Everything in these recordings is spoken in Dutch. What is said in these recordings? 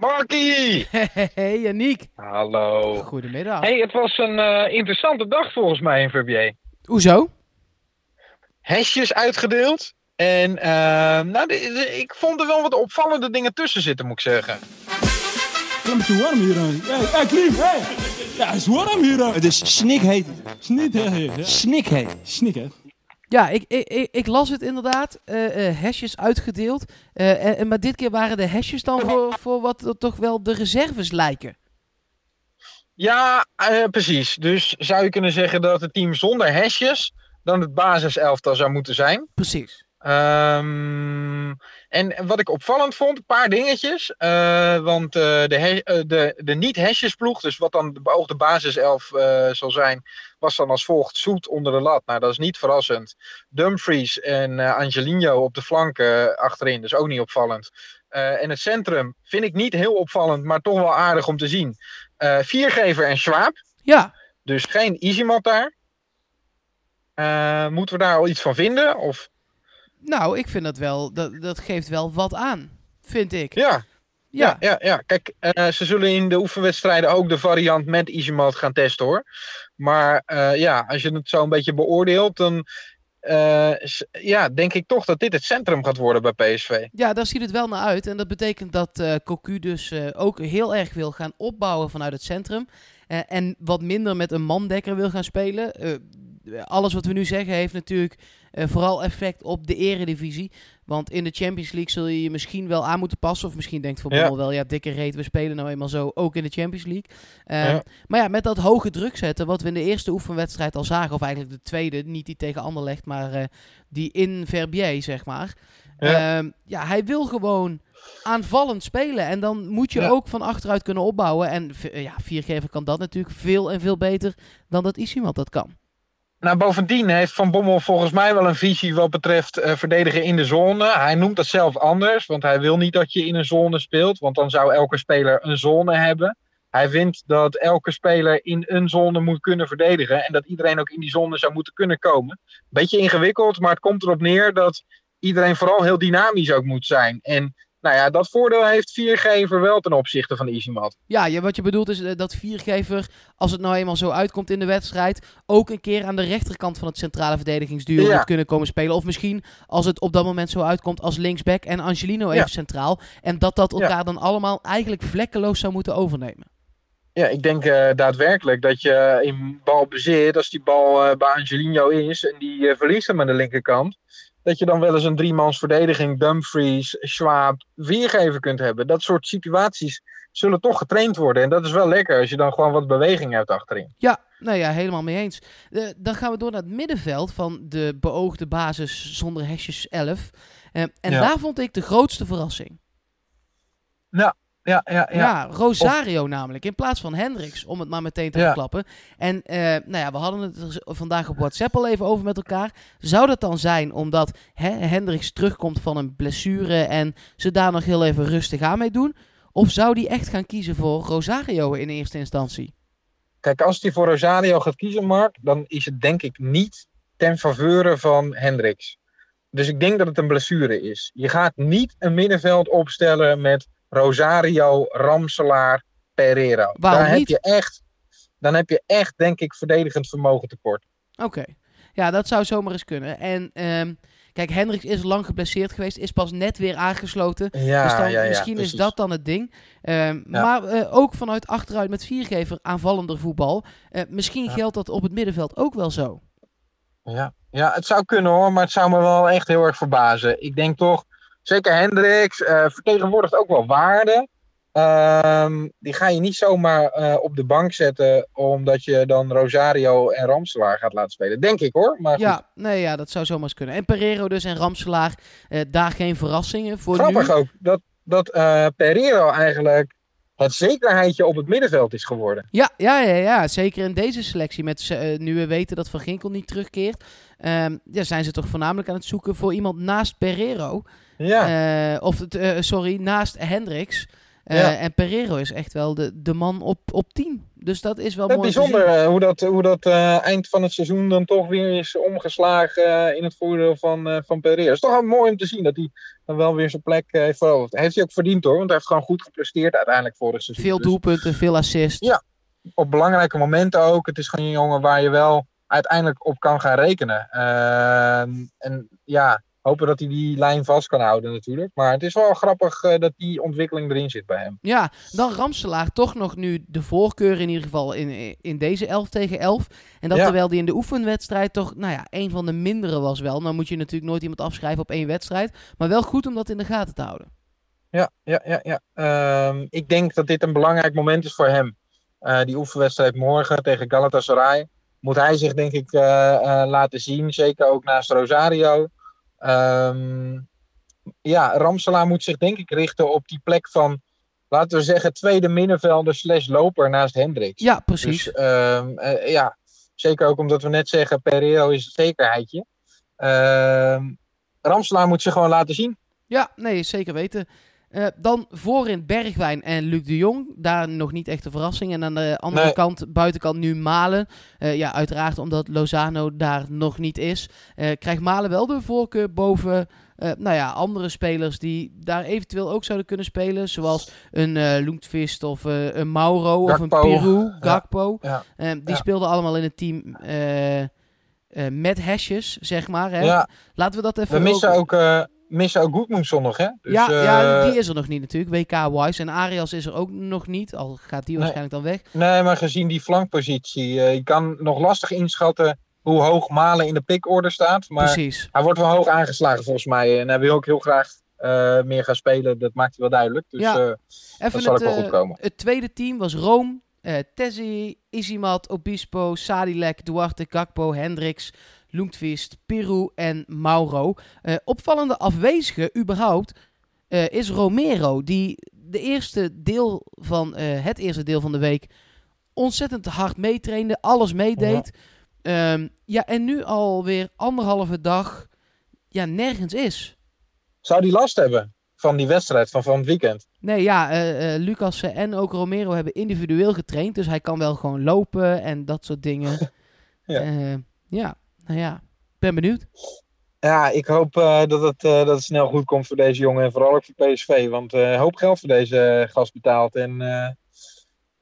Markie! Hey, Yannick. Hallo. Goedemiddag. Hey, het was een eh, interessante dag volgens mij in Verbier. Hoezo? Hesjes uitgedeeld. En eh, nou, de- de- ik vond er wel wat opvallende dingen tussen zitten, moet ik zeggen. Klim te warm hier aan. Hey, hey, Klim, hey! Ja, het is warm hier aan. Het is snikheet. Hè, hè. Snikheet. Ja, ik, ik, ik, ik las het inderdaad. eh eh, hashjes uitgedeeld. Eh, maar dit keer waren de hashjes dan voor, voor wat toch wel de reserves lijken. Ja, precies. Dus zou je kunnen zeggen dat het team zonder hesjes dan het basiselftal zou moeten zijn. Precies. Ehm, en wat ik opvallend vond, een paar dingetjes. Eh, want eh, de, he- eh, de, de niet-hesjesploeg, dus wat dan de beoogde basiself zal zijn, was dan als volgt. Zoet onder de lat, nou dat is niet verrassend. Dumfries en Angelino op de flanken achterin, dus ook niet opvallend. En het centrum vind ik niet heel opvallend, maar toch wel aardig om te zien. Viergever en Schwab, Ja, dus geen Easymat daar. Moeten we daar al iets van vinden? Of... nou, ik vind dat wel, dat, dat geeft wel wat aan. Vind ik. Ja, Ja, Ja, ja, kijk, eh, ze zullen in de oefenwedstrijden ook de variant met EasyMode gaan testen hoor. Maar eh, ja, als je het zo een beetje beoordeelt, dan eh, ja, denk ik toch dat dit het centrum gaat worden bij PSV. Ja, daar ziet het wel naar uit. En dat betekent dat Cocu dus ook heel erg wil gaan opbouwen vanuit het centrum. En wat minder met een mandekker wil gaan spelen. Alles wat we nu zeggen heeft natuurlijk eh, vooral effect op de eredivisie. Want in de Champions League zul je je misschien wel aan moeten passen. Of misschien denkt Van Ja. Wel, ja dikke reet, we spelen nou eenmaal zo ook in de Champions League. Eh, Ja. Maar ja, met dat hoge druk zetten, wat we in de eerste oefenwedstrijd al zagen. Of eigenlijk de tweede, niet die tegen Anderlecht, maar eh, die in Verbier, zeg maar. Ja. Ja. ja, hij wil gewoon aanvallend spelen. En dan moet je ook van achteruit kunnen opbouwen. En ja, viergever kan dat natuurlijk veel en veel beter dan dat Isimat dat kan. Nou, bovendien heeft Van Bommel volgens mij wel een visie wat betreft eh, verdedigen in de zone. Hij noemt dat zelf anders, want hij wil niet dat je in een zone speelt, want dan zou elke speler een zone hebben. Hij vindt dat elke speler in een zone moet kunnen verdedigen en dat iedereen ook in die zone zou moeten kunnen komen. Beetje ingewikkeld, maar het komt erop neer dat iedereen vooral heel dynamisch ook moet zijn. En nou ja, dat voordeel heeft viergever wel ten opzichte van EasyMat. Ja, je, wat je bedoelt is eh, dat viergever, als het nou eenmaal zo uitkomt in de wedstrijd, ook een keer aan de rechterkant van het centrale verdedigingsduo Ja. moet kunnen komen spelen. Of misschien als het op dat moment zo uitkomt als linksback en Angelino even Ja. centraal. En dat dat Ja. elkaar dan allemaal eigenlijk vlekkeloos zou moeten overnemen. Ja, ik denk eh, daadwerkelijk dat je in balbezit, als die bal eh, bij Angelino is en die eh, verliest hem aan de linkerkant, dat je dan wel eens een driemans verdediging, Dumfries, Schwab, Viergever kunt hebben. Dat soort situaties zullen toch getraind worden. En dat is wel lekker als je dan gewoon wat beweging hebt achterin. Ja, nou ja, helemaal mee eens. Eh, dan gaan we door naar het middenveld van de beoogde basis zonder hesjes 11. Eh, en Ja. daar vond ik de grootste verrassing. Ja, ja, ja. Ja, Rosario namelijk, in plaats van Hendricks, om het maar meteen te Ja. verklappen. En eh, nou ja, we hadden het er vandaag op WhatsApp al even over met elkaar. Zou dat dan zijn omdat hè, Hendricks terugkomt van een blessure en ze daar nog heel even rustig aan mee doen? Of zou die echt gaan kiezen voor Rosario in eerste instantie? Kijk, als hij voor Rosario gaat kiezen, Mark, dan is het denk ik niet ten faveur van Hendricks. Dus ik denk dat het een blessure is. Je gaat niet een middenveld opstellen met Rosario, Ramselaar, Pereira. Waarom niet? Heb je echt, dan heb je echt, denk ik, verdedigend vermogen tekort. Oké, ja, dat zou zomaar eens kunnen. En ehm, kijk, Hendricks is lang geblesseerd geweest, is pas net weer aangesloten. Ja, dus dan, ja, ja, misschien precies. is dat dan het ding. Ehm, Maar eh, ook vanuit achteruit met viergever aanvallender voetbal. Eh, misschien geldt dat op het middenveld ook wel zo. Ja. ja, het zou kunnen hoor, maar het zou me wel echt heel erg verbazen. Ik denk toch, zeker Hendricks eh, vertegenwoordigt ook wel waarde. Ehm, die ga je niet zomaar eh, op de bank zetten, omdat je dan Rosario en Ramselaar gaat laten spelen. Denk ik hoor, maar goed. Ja, nee, ja, dat zou zomaar eens kunnen. En Pereiro dus en Ramselaar, eh, daar geen verrassingen voor Grappig nu. ook dat, dat Pereiro eigenlijk het zekerheidje op het middenveld is geworden. Ja, ja, ja, ja, zeker in deze selectie. Met, eh, nu we weten dat Van Ginkel niet terugkeert, ehm, ja, zijn ze toch voornamelijk aan het zoeken voor iemand naast Pereiro. Ja, Eh, of, eh, sorry, naast Hendricks. Eh, Ja. En Pereiro is echt wel de, de man op, op 10. Dus dat is wel Het mooi bijzonder eh, hoe dat, hoe dat eh, eind van het seizoen dan toch weer is omgeslagen in het voordeel van, eh van Pereira. Het is toch wel mooi om te zien dat hij dan wel weer zijn plek heeft veroverd. Heeft hij ook verdiend hoor, want hij heeft gewoon goed gepresteerd uiteindelijk vorig seizoen. Veel Dus doelpunten, veel assists. Ja. op belangrijke momenten ook. Het is gewoon een jongen waar je wel uiteindelijk op kan gaan rekenen. Ehm, en ja, hopen dat hij die lijn vast kan houden natuurlijk. Maar het is wel grappig eh, dat die ontwikkeling erin zit bij hem. Ja, dan Ramselaar toch nog nu de voorkeur in ieder geval in, in deze 11 tegen 11. En dat Ja. terwijl die in de oefenwedstrijd toch, nou ja, een van de mindere was wel. Nou moet je natuurlijk nooit iemand afschrijven op één wedstrijd. Maar wel goed om dat in de gaten te houden. Ja, ja, ja, ja. Ehm, ik denk dat dit een belangrijk moment is voor hem. Eh, die oefenwedstrijd morgen tegen Galatasaray. Moet hij zich denk ik eh, laten zien. Zeker ook naast Rosario. Ehm, ja, Ramselaar moet zich denk ik richten op die plek van... Laten we zeggen tweede middenvelder slash loper naast Hendricks. Ja, precies. Dus ehm, eh, ja, zeker ook omdat we net zeggen... Pereiro is een zekerheidje. Ehm, Ramselaar moet zich gewoon laten zien. Ja, nee, zeker weten. Eh, dan voorin Bergwijn en Luc de Jong. Daar nog niet echt een verrassing. En aan de andere Nee. kant, buitenkant nu Malen. Eh, ja, uiteraard omdat Lozano daar nog niet is. eh, krijgt Malen wel de voorkeur boven nou ja, andere spelers die daar eventueel ook zouden kunnen spelen. Zoals een Lundqvist of een Mauro of een Peru, Gakpo. Ja. Die Ja. speelden allemaal in het team met hashjes, zeg maar. Hè? Laten we dat even we missen ook, eh missen ook Goedmoensson nog, hè? Dus, ja, ja, eh, die is er nog niet natuurlijk. WK-wise. En Arias is er ook nog niet. Al gaat die Nee. waarschijnlijk dan weg. Nee, maar gezien die flankpositie, eh, je kan nog lastig inschatten hoe hoog Malen in de pickorde staat. Maar Precies. hij wordt wel hoog aangeslagen volgens mij. En hij wil ook heel graag eh, meer gaan spelen. Dat maakt hij wel duidelijk. Dus Ja. Even dat zal het, ook wel goed komen. het tweede team was Rome. eh Tezzi, Isimat, Obispo, Sadilek, Duarte, Gakpo, Hendricks, Lundqvist, Peru en Mauro. Eh, opvallende afwezige überhaupt eh, is Romero. Die de eerste deel van, eh, het eerste deel van de week ontzettend hard meetrainde. Alles meedeed. Ja. ja, en nu alweer anderhalve dag ja, nergens is. Zou die last hebben van die wedstrijd van van het weekend? Nee, ja, Lucas en ook Romero hebben individueel getraind. Dus hij kan wel gewoon lopen en dat soort dingen. Ja. ja. Ja, nou ja, ben benieuwd. Ja, ik hoop eh, dat, het, eh, dat het snel goed komt voor deze jongen. En vooral ook voor PSV. Want eh hoop geld voor deze gast betaald. En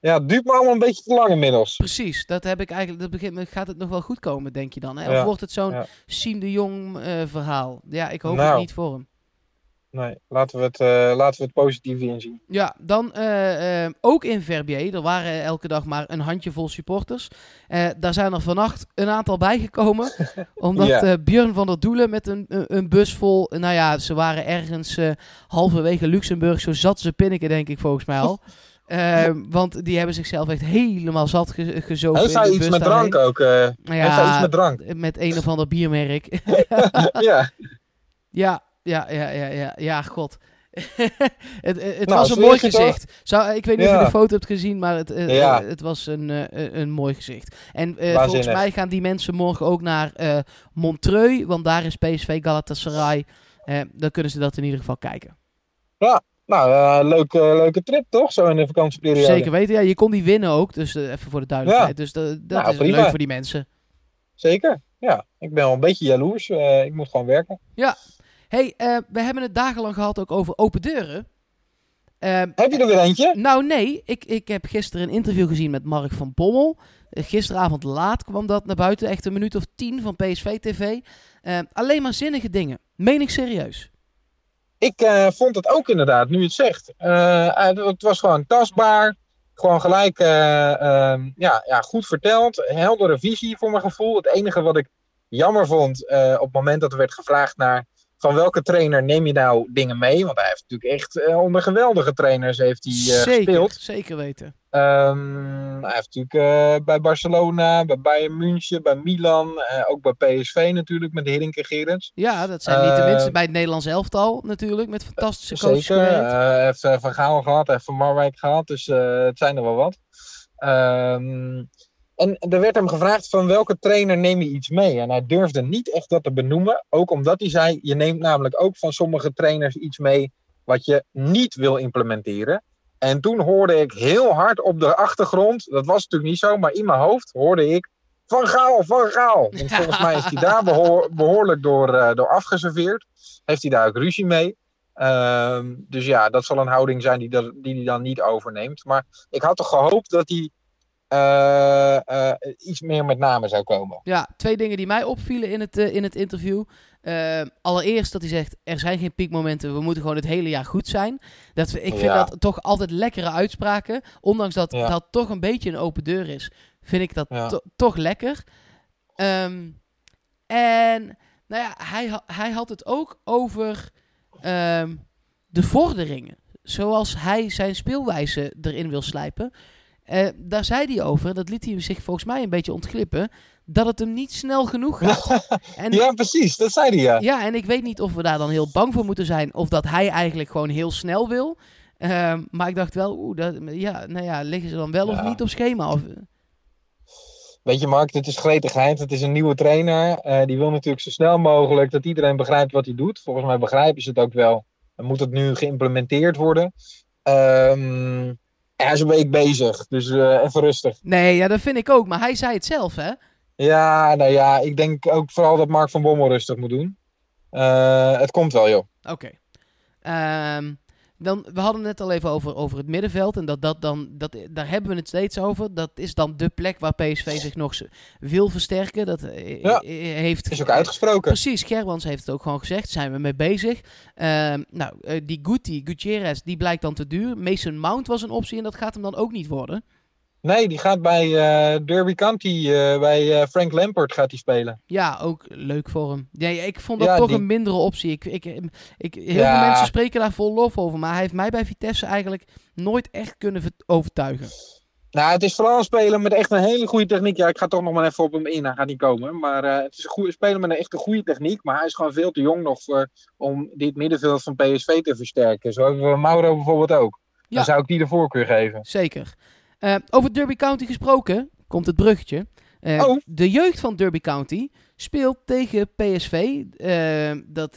ja, het duurt me allemaal een beetje te lang inmiddels. Precies, dat heb ik eigenlijk. Dat begint, gaat het nog wel goed komen, denk je dan? Hè? Of Ja, wordt het zo'n ja. Siem de Jong verhaal? Ja, ik hoop Nou. het niet voor hem. Nee, laten we het, eh, laten we het positief inzien. Ja, dan eh, eh, ook in Verbier. Er waren elke dag maar een handjevol supporters. Daar zijn er vannacht een aantal bijgekomen. omdat Ja. Björn van der Doelen met een, een, bus vol... Nou ja, ze waren ergens halverwege Luxemburg. Zo zat ze pinneken, denk ik, volgens mij al. Want die hebben zichzelf echt helemaal zat ge Heeft in hij de iets met daarheen. drank ook? Nou Heeft hij iets ja, met drank? met een of ander biermerk. ja. Ja, ja, ja, ja, ja, ja, god. het het Nou, was een mooi gezicht. Zou, ik weet niet of Ja. je de foto hebt gezien, maar het, eh, Ja. eh, het was een, eh, een- mooi gezicht. En volgens mij gaan die mensen morgen ook naar Montreux, want daar is PSV Galatasaray. Dan kunnen ze dat in ieder geval kijken. Nou, eh, leuke, leuke trip toch? Zo in de vakantieperiode. Zeker weten. Ja, je kon die winnen ook, dus even voor de duidelijkheid. Dus dat, dat Nou, is prima. leuk voor die mensen. Zeker. Ja, ik ben wel een beetje jaloers. Ik moet gewoon werken. Hey, eh, we hebben het dagenlang gehad ook over open deuren. Ehm, Heb je er weer eentje? Nou nee, ik, ik heb gisteren een interview gezien met Mark van Bommel. Eh, gisteravond laat kwam dat naar buiten, echt een minuut of tien van PSV TV. Eh, alleen maar zinnige dingen. Meen ik serieus. Ik eh, vond het ook inderdaad, nu je het zegt. Het was gewoon tastbaar. Gewoon gelijk eh, ehm, ja, ja, goed verteld. Heldere visie voor mijn gevoel. Het enige wat ik jammer vond op het moment dat er werd gevraagd naar... van welke trainer neem je nou dingen mee? Want hij heeft natuurlijk echt eh, onder geweldige trainers heeft hij, eh, zeker, gespeeld. zeker weten. Ehm, hij heeft natuurlijk eh, bij Barcelona, bij Bayern München, bij Milan, ook bij PSV natuurlijk met Hiddink Gerrits. Ja, dat zijn niet Eh, tenminste bij het Nederlands elftal natuurlijk, met fantastische coaches Zeker. hij heeft Van Gaal gehad, hij heeft Van Marwijk gehad, dus het zijn er wel wat. Ehm, en er werd hem gevraagd van welke trainer neem je iets mee? En hij durfde niet echt dat te benoemen, ook omdat hij zei, je neemt namelijk ook van sommige trainers iets mee wat je niet wil implementeren. En toen hoorde ik heel hard op de achtergrond, dat was natuurlijk niet zo, maar in mijn hoofd hoorde ik Van Gaal, Van Gaal. Want volgens mij is hij daar behoor- behoorlijk door, eh, door afgeserveerd. Heeft hij daar ook ruzie mee. Ehm, dus ja, dat zal een houding zijn die, dat, die hij dan niet overneemt. Maar ik had toch gehoopt dat hij iets meer met name zou komen. Ja, twee dingen die mij opvielen in het, eh, in het interview. Eh, allereerst dat hij zegt, er zijn geen piekmomenten, we moeten gewoon het hele jaar goed zijn. Dat, ik vind Ja. dat toch altijd lekkere uitspraken. Ondanks dat Ja. dat toch een beetje een open deur is, vind ik dat Ja. to- toch lekker. Ehm, en nou ja, hij, ha- hij had het ook over ehm, de vorderingen. Zoals hij zijn speelwijze erin wil slijpen. Eh, daar zei hij over, dat liet hij zich volgens mij een beetje ontglippen, dat het hem niet snel genoeg gaat. En, Ja, precies, dat zei hij ja. ja, en ik weet niet of we daar dan heel bang voor moeten zijn. Of dat hij eigenlijk gewoon heel snel wil. Ehm, maar ik dacht wel, oeh, dat, ja, nou ja, liggen ze dan wel of niet op schema? Of, Weet je, Mark, dit is gretigheid. Het is een nieuwe trainer. Eh, die wil natuurlijk zo snel mogelijk dat iedereen begrijpt wat hij doet. Volgens mij begrijpen ze het ook wel. Dan moet het nu geïmplementeerd worden. Ehm, hij is een week bezig, dus eh, even rustig. nee, ja, dat vind ik ook. Maar hij zei het zelf, hè? Ja, nou ja, ik denk ook vooral dat Mark van Bommel rustig moet doen. Eh, het komt wel, joh. Oké. Ehm, dan, we hadden het net al even over, over het middenveld. En dat, dat dan, dat, daar hebben we het steeds over. Dat is dan de plek waar PSV zich nog wil versterken. Dat eh, Ja. eh, heeft... Is ook uitgesproken. Precies, Gerbrands heeft het ook gewoon gezegd. Zijn we mee bezig. Ehm, nou, eh, die Guti, Gutierrez, die blijkt dan te duur. Mason Mount was een optie en dat gaat hem dan ook niet worden. Nee, die gaat bij eh, Derby County, eh, bij eh, Frank Lampert gaat hij spelen. Ja, ook leuk voor hem. Nee, ik vond dat Ja, toch die- een mindere optie. Ik, ik, ik, heel Ja. veel mensen spreken daar vol lof over. Maar hij heeft mij bij Vitesse eigenlijk nooit echt kunnen ver- overtuigen. Nou, het is vooral een speler met echt een hele goede techniek. Ja, ik ga toch nog maar even op hem in. Hij gaat niet komen. Maar het is een goede speler met een echt een goede techniek. Maar hij is gewoon veel te jong nog voor, om dit middenveld van PSV te versterken. Zo hebben we Mauro bijvoorbeeld ook. Ja. Dan zou ik die de voorkeur geven. Zeker. Eh, over Derby County gesproken, komt het bruggetje. Eh, Oh. De jeugd van Derby County speelt tegen PSV. Eh, dat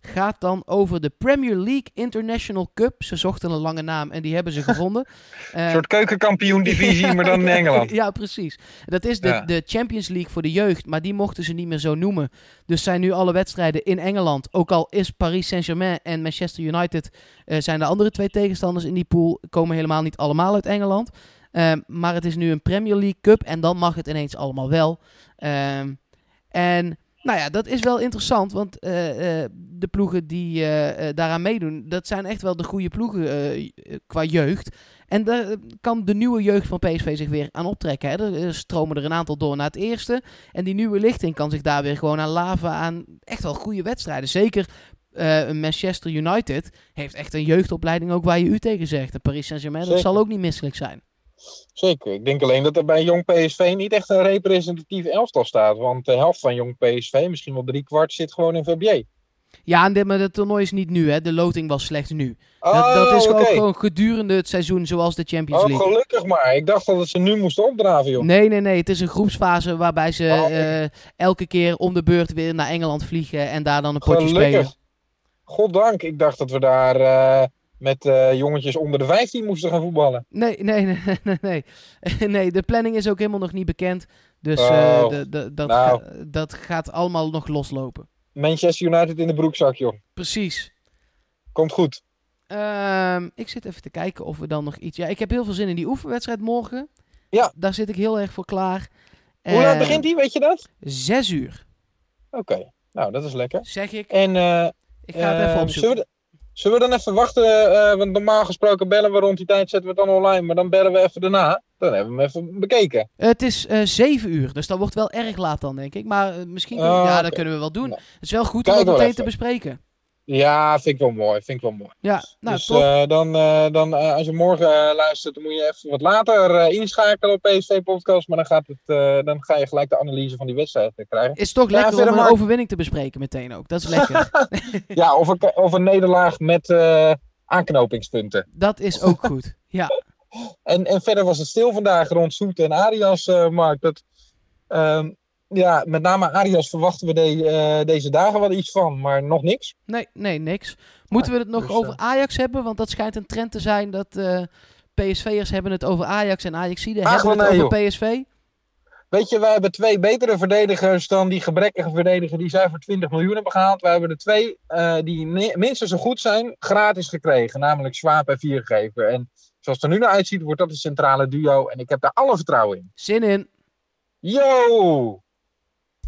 gaat dan over de Premier League International Cup. Ze zochten een lange naam en die hebben ze gevonden. Eh, Een soort keukenkampioen divisie, maar dan in Engeland. ja, precies. Dat is de, Ja. de Champions League voor de jeugd, maar die mochten ze niet meer zo noemen. Dus zijn nu alle wedstrijden in Engeland. Ook al is Paris Saint-Germain en Manchester United eh, zijn de andere twee tegenstanders in die pool, komen helemaal niet allemaal uit Engeland. Ehm, maar het is nu een Premier League Cup en dan mag het ineens allemaal wel. Ehm, en nou ja, dat is wel interessant, want eh, eh, de ploegen die eh, daaraan meedoen, dat zijn echt wel de goede ploegen qua jeugd. En daar kan de nieuwe jeugd van PSV zich weer aan optrekken. Hè. Er stromen er een aantal door naar het eerste. En die nieuwe lichting kan zich daar weer gewoon aan laven aan echt wel goede wedstrijden. Zeker Manchester United heeft echt een jeugdopleiding ook waar je u tegen zegt. En Paris Saint-Germain, dat zal ook niet misselijk zijn. Zeker. Ik denk alleen dat er bij Jong PSV niet echt een representatief elftal staat. Want de helft van Jong PSV, misschien wel drie kwart, zit gewoon in VBA. Ja, en dit, maar het toernooi is niet nu. Hè. De loting was slechts nu. Dat, Oh, dat is ook gewoon gedurende het seizoen zoals de Champions Oh, League. gelukkig maar. Ik dacht dat ze nu moesten opdraven, joh. Nee, nee, nee. Het is een groepsfase waarbij ze Oh, eh, elke keer om de beurt weer naar Engeland vliegen en daar dan een potje spelen. Gelukkig. Goddank. Ik dacht dat we daar eh, met eh, jongetjes onder de 15 moesten gaan voetballen. Nee, nee, nee, nee, nee. nee, de planning is ook helemaal nog niet bekend. Dus Oh, eh, de, de, dat, nou. ga- dat gaat allemaal nog loslopen. Manchester United in de broekzak, joh. Precies. Komt goed. Ehm, ik zit even te kijken of we dan nog iets... Ja, ik heb heel veel zin in die oefenwedstrijd morgen. Ja. Daar zit ik heel erg voor klaar. Hoe laat begint die, weet je dat? Zes uur, Oké. Nou, dat is lekker. zeg ik. En eh, Ik ga het even eh, opzoeken. zullen, we, zullen we dan even wachten? eh, want normaal gesproken bellen we rond die tijd, zetten we het dan online. Maar dan bellen we even daarna. Dan hebben we hem even bekeken. Het is eh zeven uur, dus dat wordt wel erg laat dan, denk ik. Maar eh, misschien... kunnen- Oh, ja, oké. dat kunnen we wel doen. Nou, Het is wel goed om dat we meteen te bespreken. Ja, vind ik wel mooi. Vind ik wel mooi. Ja, nou, dus eh, dan, eh, dan eh, als je morgen luistert, dan moet je even wat later inschakelen op PSV Podcast. Maar dan, gaat het, dan ga je gelijk de analyse van die wedstrijd krijgen. is toch ja, lekker om een overwinning te bespreken meteen ook. Dat is lekker. ja, of een, of een nederlaag met aanknopingspunten. dat is ook goed. Ja, En, en verder was het stil vandaag rond Soete en Arias, Mark. Dat, ehm, ja, met name Arias verwachten we de, eh, deze dagen wel iets van, maar nog niks. Nee, nee, niks. Moeten we het nog dus, over eh, Ajax hebben? Want dat schijnt een trend te zijn dat eh PSV'ers hebben het over Ajax en Ajaxiden Ach, hebben het nee, over PSV. Weet je, wij hebben twee betere verdedigers dan die gebrekkige verdediger die zij voor 20 miljoen hebben gehaald. Wij hebben er twee eh, die minstens zo goed zijn, gratis gekregen. Namelijk Swaap en Viergever. En zoals het er nu naar uitziet, wordt dat een centrale duo. En ik heb daar alle vertrouwen in. Zin in. Yo!